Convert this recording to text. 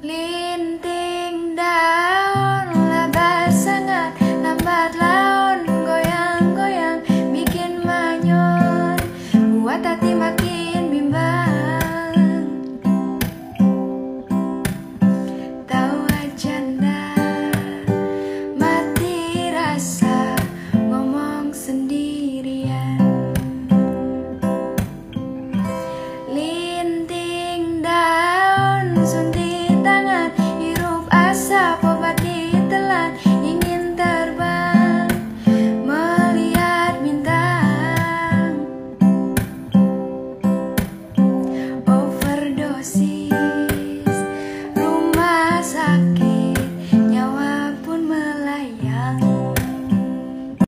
Please.